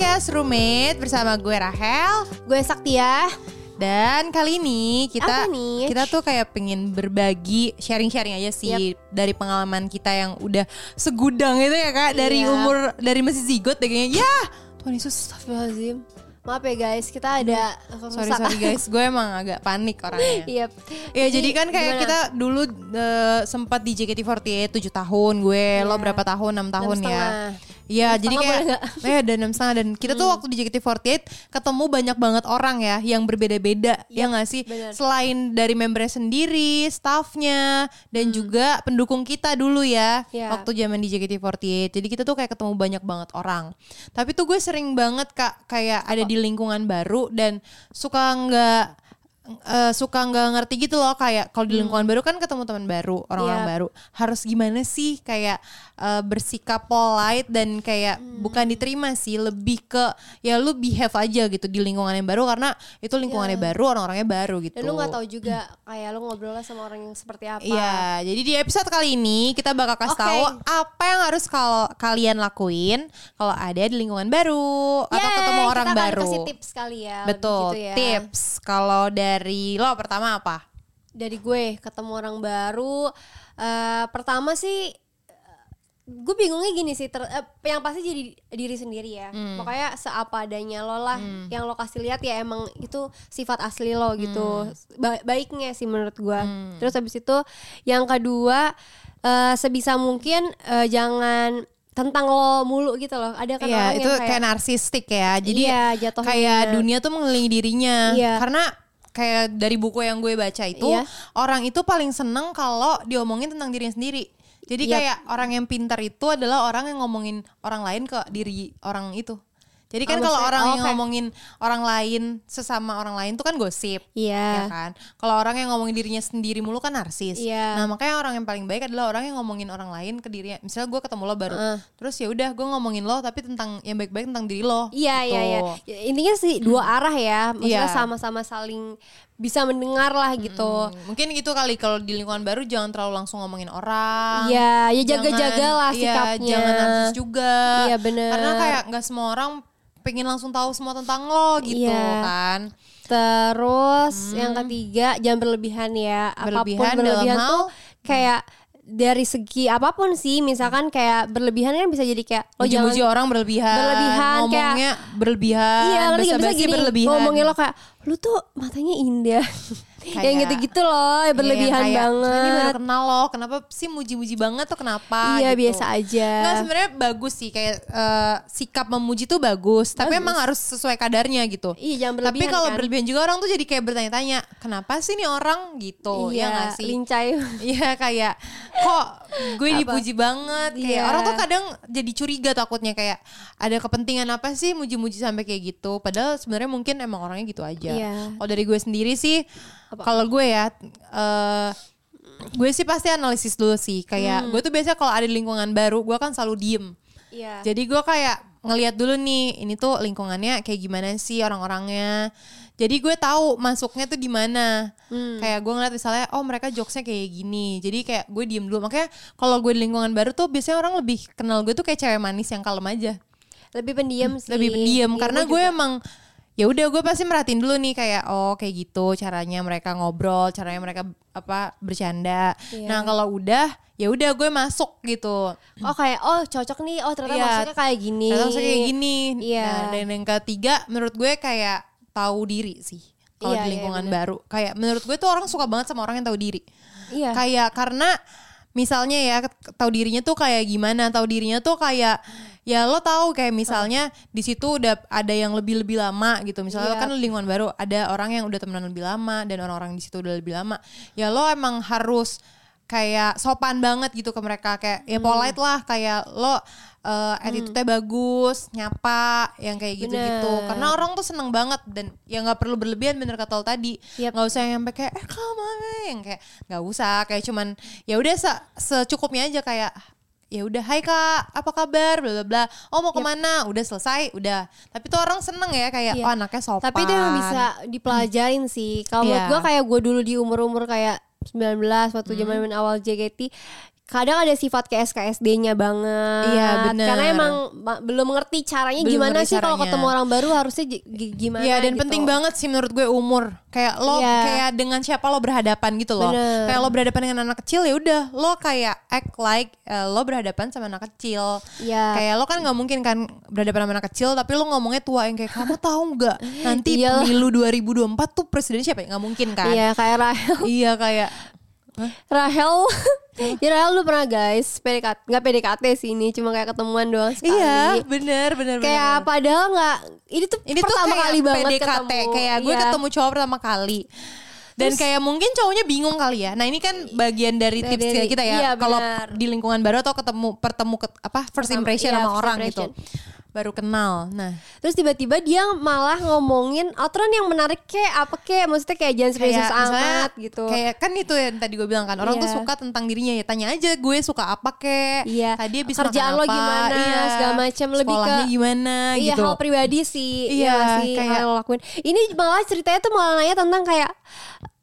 Podcast Roommate bersama gue Rahel Gue Saktia. dan kali ini kita kita tuh kayak pengen berbagi sharing-sharing aja sih dari pengalaman kita yang udah segudang itu ya kak dari Iya. umur dari masih zigot deh kayaknya ya Tuhan Yesus Astagfirullahaladzim. Maaf ya guys, kita ada sorry sorry guys. Gue emang agak panik orangnya. Iya. Ya jadi kan kayak gimana? kita dulu eh, sempat di JKT48 7 tahun. Gue lo Iya. berapa tahun? 6 tahun Enam ya setengah. Iya jadi kayak eh ada enam setengah. Dan kita tuh waktu di JKT48 ketemu banyak banget orang ya yang berbeda-beda ya nggak sih? bener. selain dari membernya sendiri staffnya dan juga pendukung kita dulu ya Iya. waktu zaman di JKT48 jadi kita tuh kayak ketemu banyak banget orang. Tapi tuh gue sering banget kak kayak ada di lingkungan baru dan suka nggak eh, suka nggak ngerti gitu loh kayak kalau di lingkungan baru kan ketemu teman baru orang-orang Iya. baru harus gimana sih kayak eh, bersikap polite dan kayak bukan diterima sih lebih ke ya lu behave aja gitu di lingkungan yang baru karena itu lingkungannya baru orang-orangnya baru gitu Dan lu gak tahu juga kayak lu ngobrolnya sama orang yang seperti apa. Iya, jadi di episode kali ini kita bakal kasih Oke. tahu apa yang harus kalau kalian lakuin kalau ada di lingkungan baru atau Yeay, ketemu orang kita baru. kasih tips kali ya. Betul, gitu ya. tips. Kalau dari lo pertama apa? Dari gue ketemu orang baru. eh, pertama sih gue bingungnya gini sih ter, eh, yang pasti jadi diri sendiri ya Hmm. pokoknya seapa adanya lo lah yang lo kasih lihat ya emang itu sifat asli lo gitu Hmm. Ba- baiknya sih menurut gue terus habis itu yang kedua eh, sebisa mungkin eh, jangan tentang lo mulu gitu loh ada kan Iya, orang itu yang kayak, narsistik ya. Jadi Iya, jatuhnya. kayak dunia tuh mengelilingi dirinya. Iya. Karena kayak dari buku yang gue baca itu Iya. orang itu paling seneng kalau diomongin tentang dirinya sendiri. Jadi Yap. kayak orang yang pintar itu adalah orang yang ngomongin orang lain ke diri orang itu. Jadi kan kalau orang oh, yang oke. ngomongin orang lain sesama orang lain tuh kan gosip. ya Iya. kan. Kalau orang yang ngomongin dirinya sendiri mulu kan narsis. Iya. Nah makanya orang yang paling baik adalah orang yang ngomongin orang lain ke dirinya. Misalnya gue ketemu lo baru, Heeh. terus ya udah gue ngomongin lo tapi tentang yang baik-baik tentang diri lo. Iya gitu. iya iya. Ya, Intinya sih dua arah ya. Maksudnya Iya. sama-sama saling bisa mendengar lah gitu. Hmm, Mungkin gitu kali kalau di lingkungan baru jangan terlalu langsung ngomongin orang. Iya, ya jaga-jaga lah iya, sikapnya. jangan narsis juga. Iya, bener. Karena kayak nggak semua orang pengen langsung tahu semua tentang lo gitu Iya. kan. Terus yang ketiga jangan berlebihan ya. Hmm. Berlebihan Apa pun berlebihan dalam tuh hal- kayak dari segi apa pun sih, misalkan kayak berlebihan kan bisa jadi kayak lo jangan Muji-muji orang berlebihan. Berlebihan, Ngomongnya kayak- berlebihan. Iya, nggak? bisa gini berlebihan. ngomongin lo kayak lu tuh matanya indah. Kayak- yang gitu-gitu loh, Iya, ya berlebihan yang kayak, banget. Ini baru kenal lo, kenapa sih muji-muji banget tuh kenapa? Iya, gitu. biasa aja. Nggak sebenarnya bagus sih kayak eh, sikap memuji tuh bagus, tapi Bagus. emang harus sesuai kadarnya gitu. Iya, jangan Tapi berlebihan kalau kan. berlebihan juga orang tuh jadi kayak bertanya-tanya, kenapa sih nih orang gitu? iya, ya sih? lincai. Iya kayak kok gue dipuji banget kayak Iya. orang tuh kadang jadi curiga takutnya kayak ada kepentingan apa sih muji-muji sampai kayak gitu padahal sebenarnya mungkin emang orangnya gitu aja. Iya. Kalau dari gue sendiri sih kalau gue ya eh gue sih pasti analisis dulu sih kayak Hmm. gue tuh biasanya kalau ada di lingkungan baru gue kan selalu diem. Iya. Jadi gue kayak ngelihat dulu nih, ini tuh lingkungannya kayak gimana sih orang-orangnya. Jadi gue tahu masuknya tuh di mana. Hmm. Kayak gue ngeliat misalnya, oh mereka jokesnya kayak gini. Jadi kayak gue diem dulu. Makanya kalau gue di lingkungan baru tuh biasanya orang lebih kenal gue tuh kayak cewek manis yang kalem aja, lebih pendiam sih. lebih pendiam. Iya, Karena gue emang ya udah gue pasti merhatiin dulu nih kayak oh kayak gitu caranya mereka ngobrol, caranya mereka apa bercanda. Iya. Nah kalau udah ya udah gue masuk gitu. oh kayak oh cocok nih oh ternyata Iya. maksudnya kayak gini Ternyata maksudnya kayak gini. Iya. Nah, dan yang ketiga menurut gue kayak tahu diri sih kalau Iya, di iya, lingkungan bener. baru. Kayak menurut gue tuh orang suka banget sama orang yang tahu diri. Iya. Kayak karena misalnya ya tahu dirinya tuh kayak gimana? Tahu dirinya tuh kayak ya lo tahu kayak misalnya di situ udah ada yang lebih lebih lama gitu. Misalnya Iya. kan lingkungan baru ada orang yang udah temenan lebih lama dan orang-orang di situ udah lebih lama. Ya lo emang harus kayak sopan banget gitu ke mereka kayak ya Hmm. polite lah kayak lo uh, attitude-nya bagus, nyapa yang kayak gitu-gitu. Karena orang tuh seneng banget dan ya nggak perlu berlebihan bener kata lo tadi. Nggak usah yang sampai kayak eh kamu yang kayak nggak usah kayak cuman ya udah se- secukupnya aja kayak ya udah hai kak apa kabar bla bla bla oh mau ke mana udah selesai udah tapi tuh orang seneng ya kayak Iya. oh anaknya sopan Tapi itu emang bisa dipelajarin sih. Kalau menurut Iya. gue kayak gue dulu di umur-umur kayak 19 waktu Hmm. zaman awal JKT kadang ada sifat kayak SKSD-nya banget. Iya, bener. Karena emang ma- belum ngerti caranya Belum gimana ngerti sih kalau ketemu orang baru harusnya gimana Iya dan gitu. penting banget sih menurut gue umur kayak lo Iya. kayak dengan siapa lo berhadapan gitu loh Bener. kayak lo berhadapan dengan anak kecil ya udah lo kayak act like eh, lo berhadapan sama anak kecil Iya. kayak lo kan nggak mungkin kan berhadapan sama anak kecil tapi lo ngomongnya tua yang kayak kamu tahu nggak nanti Iyalah. pemilu 2024 tuh presiden siapa ya nggak mungkin kan Iya kayak Rahel. iya kayak Rahel. Jadi Rahel lu pernah guys PDKT nggak PDKT sih ini cuma kayak ketemuan doang sekali. iya bener bener Kayak bener. padahal nggak ini tuh ini tuh pertama kayak kali banget PDKT ketemu. kayak gue Iya. ketemu cowok pertama kali dan kayak mungkin cowoknya bingung kali ya. Nah ini kan bagian dari Dari- tips kita ya. iya, Kalau di lingkungan baru atau ketemu pertemu ke, apa first impression iya, sama first orang impression. gitu. Baru kenal. Nah Terus tiba-tiba dia malah ngomongin outron yang menarik kayak apa kayak maksudnya kayak jangan serius amat gitu. Kayak kan itu yang tadi gue bilang kan orang tuh Iya. suka tentang dirinya ya tanya aja gue suka apa kek. Iya. Tadi habis Kerjaan makan lo apa, gimana, iya. segala macam. Lebih ke- Sekolahnya gimana Iya gitu. hal pribadi sih Iya, nggak sih kayak- yang lo lakuin. Ini malah ceritanya tuh malah nanya tentang kayak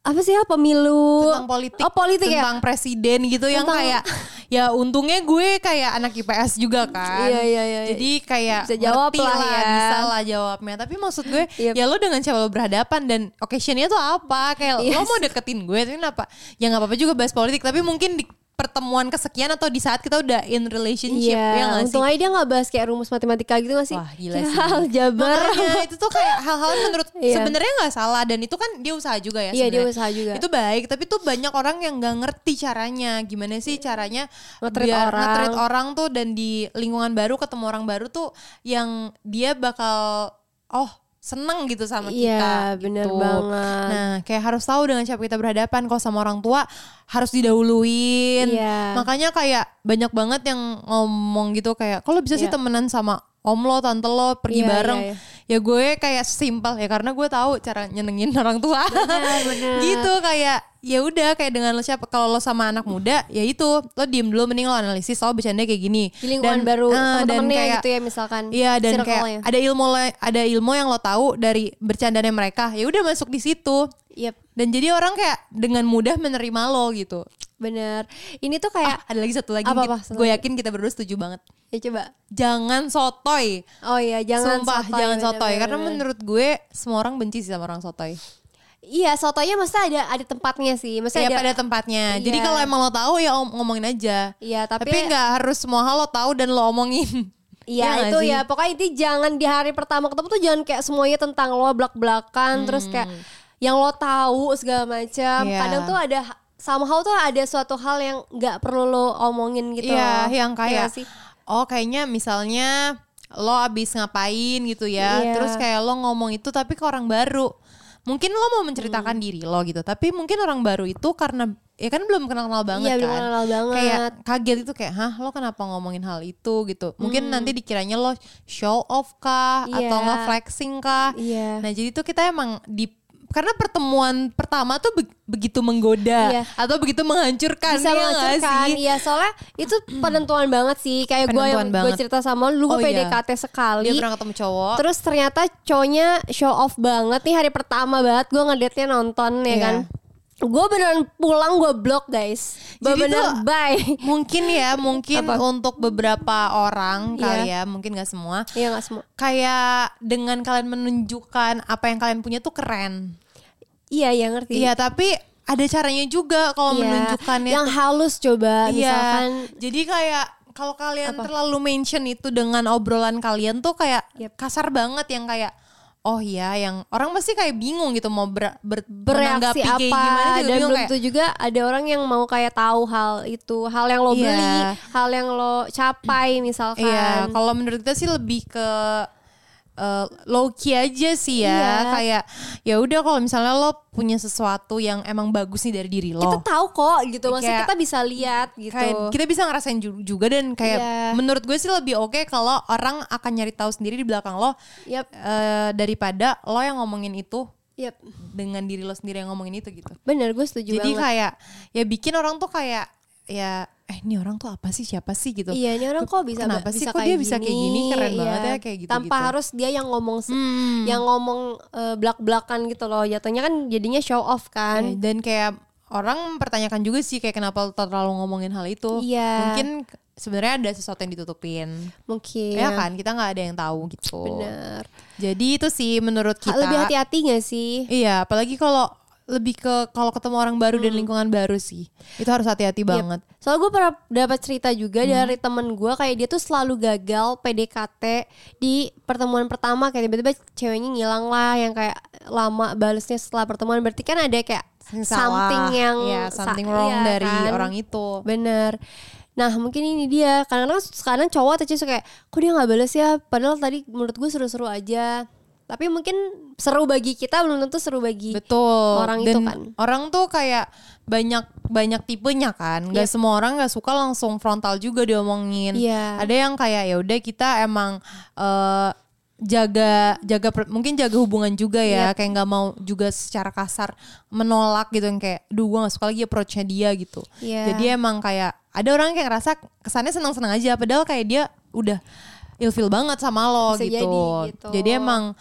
apa sih ya pemilu tentang politik, oh politik ya tentang presiden gitu yang Tentang- kayak ya untungnya gue kayak anak IPS juga kan. Iya, iya, iya. Jadi kayak Bisa jawab ngerti lah ya. bisa lah jawabnya. Tapi maksud gue Yep. ya lo dengan siapa lo berhadapan dan occasionnya tuh apa? Kayak lo Yes. mau deketin gue tapi kenapa? Ya nggak apa-apa juga bahas politik tapi mungkin di pertemuan kesekian atau di saat kita udah in relationship ya Iya, nggak untung sih? aja dia nggak bahas kayak rumus matematika gitu gak sih? Wah gila sih. Aljabar. Makanya itu tuh kayak hal-hal menurut Iya. sebenarnya nggak salah dan itu kan dia usaha juga ya. Iya, dia usaha juga. Itu baik, tapi tuh banyak orang yang nggak ngerti caranya. Gimana sih caranya Nge-treat biar orang. nge-treat orang tuh dan di lingkungan baru ketemu orang baru tuh yang dia bakal oh seneng gitu sama Iya, kita. bener gitu. banget. Nah, kayak harus tahu dengan siapa kita berhadapan. Kalau sama orang tua harus didahuluin. Iya. Makanya kayak banyak banget yang ngomong gitu kayak, kalau bisa sih Iya. temenan sama om lo, tante lo, pergi Iya, bareng. iya, iya. Ya gue kayak simpel ya karena gue tahu cara nyenengin orang tua. bener. gitu kayak ya udah kayak dengan lo siapa kalau lo sama anak muda ya itu lo diem dulu mending lo analisis lo bercanda kayak gini Di lingkungan baru eh, dan kayak gitu ya misalkan. Iya dan kayak ada ilmu ada ilmu yang lo tahu dari bercandanya mereka ya udah masuk di situ Yep, dan jadi orang kayak dengan mudah menerima lo gitu bener. Ini tuh kayak ada lagi satu lagi Apa, apa? gue yakin kita berdua setuju banget ya coba. jangan sotoy Oh iya, jangan sumpah sotoy, jangan sotoy bener-bener. karena menurut gue semua orang benci sih sama orang sotoy Iya, sotonya mesti ada ada tempatnya sih. Mesti ya ada pada tempatnya Iya. jadi kalau emang lo tahu ya om- ngomongin aja Iya, tapi, tapi nggak harus semua hal lo tahu dan lo omongin Iya nggak itu sih? ya pokoknya itu jangan di hari pertama ketemu tuh jangan kayak semuanya tentang lo belak-belakan terus kayak yang lo tahu segala macam. Hmm. Iya. Kadang tuh ada somehow tuh ada suatu hal yang nggak perlu lo omongin gitu. Iya, yang Iya kayak sih. oh kayaknya misalnya lo abis ngapain gitu ya, Iya. terus kayak lo ngomong itu tapi ke orang baru. Mungkin lo mau menceritakan Hmm. diri lo gitu, tapi mungkin orang baru itu karena ya kan belum kenal-kenal banget Iya, kan. belum kenal banget. Kayak kaget itu kayak, "Hah, lo kenapa ngomongin hal itu?" gitu. Mungkin nanti dikiranya lo show off kah Hmm. Iya. atau nggak flexing kah. Iya. Nah, jadi tuh kita emang di karena pertemuan pertama tuh be- begitu menggoda Iya. atau begitu menghancurkan bisa ya nggak menghancurkan sih? iya soalnya itu penentuan banget sih kayak gue yang gue cerita sama lu gue Oh, iya. PDKT sekali Dia pernah ketemu cowok. Terus ternyata cowoknya show off banget nih hari pertama banget gue ngedate-nya nonton ya Iya. kan. Gue beneran pulang gue blok guys. Jadi Bener-bener tuh- bye. mungkin ya mungkin Apa? untuk beberapa orang Iya. kali ya mungkin gak semua Iya gak semua. kayak dengan kalian menunjukkan apa yang kalian punya tuh keren Iya iya ngerti. iya tapi ada caranya juga kalau Iya. menunjukkannya Yang tuh- halus coba iya misalkan. jadi kayak kalau kalian Apa? terlalu mention itu dengan obrolan kalian tuh kayak Yep. kasar banget yang kayak oh iya yang orang pasti kayak bingung gitu mau ber, ber, bereaksi apa gimana juga dan belum kayak, tentu juga ada orang yang mau kayak tahu hal itu hal yang lo Iya. beli hal yang lo capai misalkan Iya, kalau menurut kita sih lebih ke uh, low key aja sih ya. Iya. Kayak ya udah kalau misalnya lo punya sesuatu yang emang bagus nih dari diri lo. kita tahu kok gitu maksudnya Kayak- kita bisa lihat gitu kayak kita bisa ngerasain ju- juga dan kayak Iya. menurut gue sih lebih oke kalau orang akan nyari tahu sendiri di belakang lo Yap. eh, daripada lo yang ngomongin itu Yap. dengan diri lo sendiri yang ngomongin itu gitu. bener gue setuju Jadi banget kayak ya bikin orang tuh kayak ya eh ini orang tuh apa sih siapa sih gitu. Iya ini orang kok bisa Kenapa sih? bisa Kok dia bisa kayak gini? Keren banget ya kayak gitu-gitu. Tanpa harus dia yang ngomong Hmm. yang ngomong eh, belak-belakan gitu loh. Jatuhnya kan jadinya show off Eh, kan. dan kayak orang mempertanyakan juga sih kayak kenapa terlalu ngomongin hal itu. Iya. Mungkin sebenarnya ada sesuatu yang ditutupin. Mungkin. Ya kan kita nggak ada yang tahu gitu. Bener. Jadi itu sih menurut kita. Lebih hati-hati gak sih? Iya, apalagi kalau lebih ke kalau ketemu orang baru dan lingkungan baru sih. Itu harus hati-hati Yep. banget. Soalnya gue pernah dapat cerita juga Hmm. dari temen gue kayak dia tuh selalu gagal PDKT di pertemuan pertama kayak tiba-tiba ceweknya ngilang lah yang kayak lama balesnya setelah pertemuan berarti kan ada kayak salah. something yang sa- something wrong iya dari kan? orang itu. Bener. Nah mungkin ini dia Kadang-kadang sekarang cowok atau cewek suka kayak Kok dia gak bales ya Padahal tadi menurut gue seru-seru aja Tapi mungkin seru bagi kita Belum tentu seru bagi Betul. orang Dan itu kan. Orang tuh kayak banyak banyak tipenya kan. Gak Yep. semua orang gak suka langsung frontal juga diomongin. Iya. Ada yang kayak ya udah kita emang eh, jaga jaga mungkin jaga hubungan juga ya kayak nggak mau juga secara kasar menolak gitu yang kayak duh gue gak suka lagi approachnya dia gitu Iya. jadi emang kayak ada orang yang kayak ngerasa kesannya senang-senang aja padahal kayak dia udah ilfil banget sama lo Bisa gitu. jadi gitu. jadi emang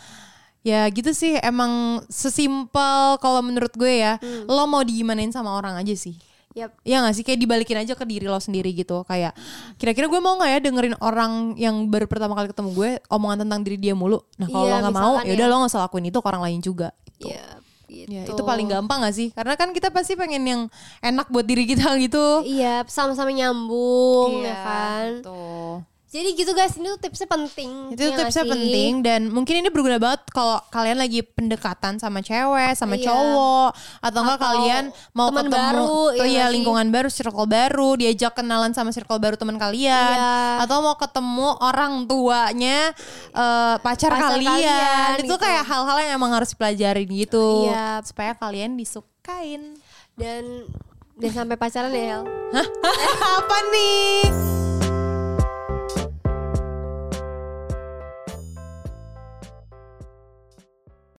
ya gitu sih emang sesimpel kalau menurut gue ya Hmm. lo mau digimanain sama orang aja sih Yap. Ya gak sih kayak dibalikin aja ke diri lo sendiri gitu Kayak kira-kira gue mau gak ya dengerin orang yang baru pertama kali ketemu gue Omongan tentang diri dia mulu Nah kalau Iya, lo gak mau ya udah ya. lo gak usah lakuin itu ke orang lain juga gitu. Iya gitu. Ya, itu paling gampang gak sih? Karena kan kita pasti pengen yang enak buat diri kita gitu Iya sama-sama nyambung ya kan Tuh. Jadi gitu guys ini tuh tipsnya penting Itu ya tipsnya sih? penting dan mungkin ini berguna banget kalau kalian lagi pendekatan sama cewek, sama Iya. cowok atau enggak kalian mau teman ketemu baru, tuh ya ya nggak sih? lingkungan baru, circle baru, diajak kenalan sama circle baru teman kalian Iya. atau mau ketemu orang tuanya eh, pacar, Pacar kalian. kalian, Itu gitu. kayak hal-hal yang emang harus dipelajarin gitu Iya. supaya kalian disukain. Dan dan sampai pacaran ya El Apa nih?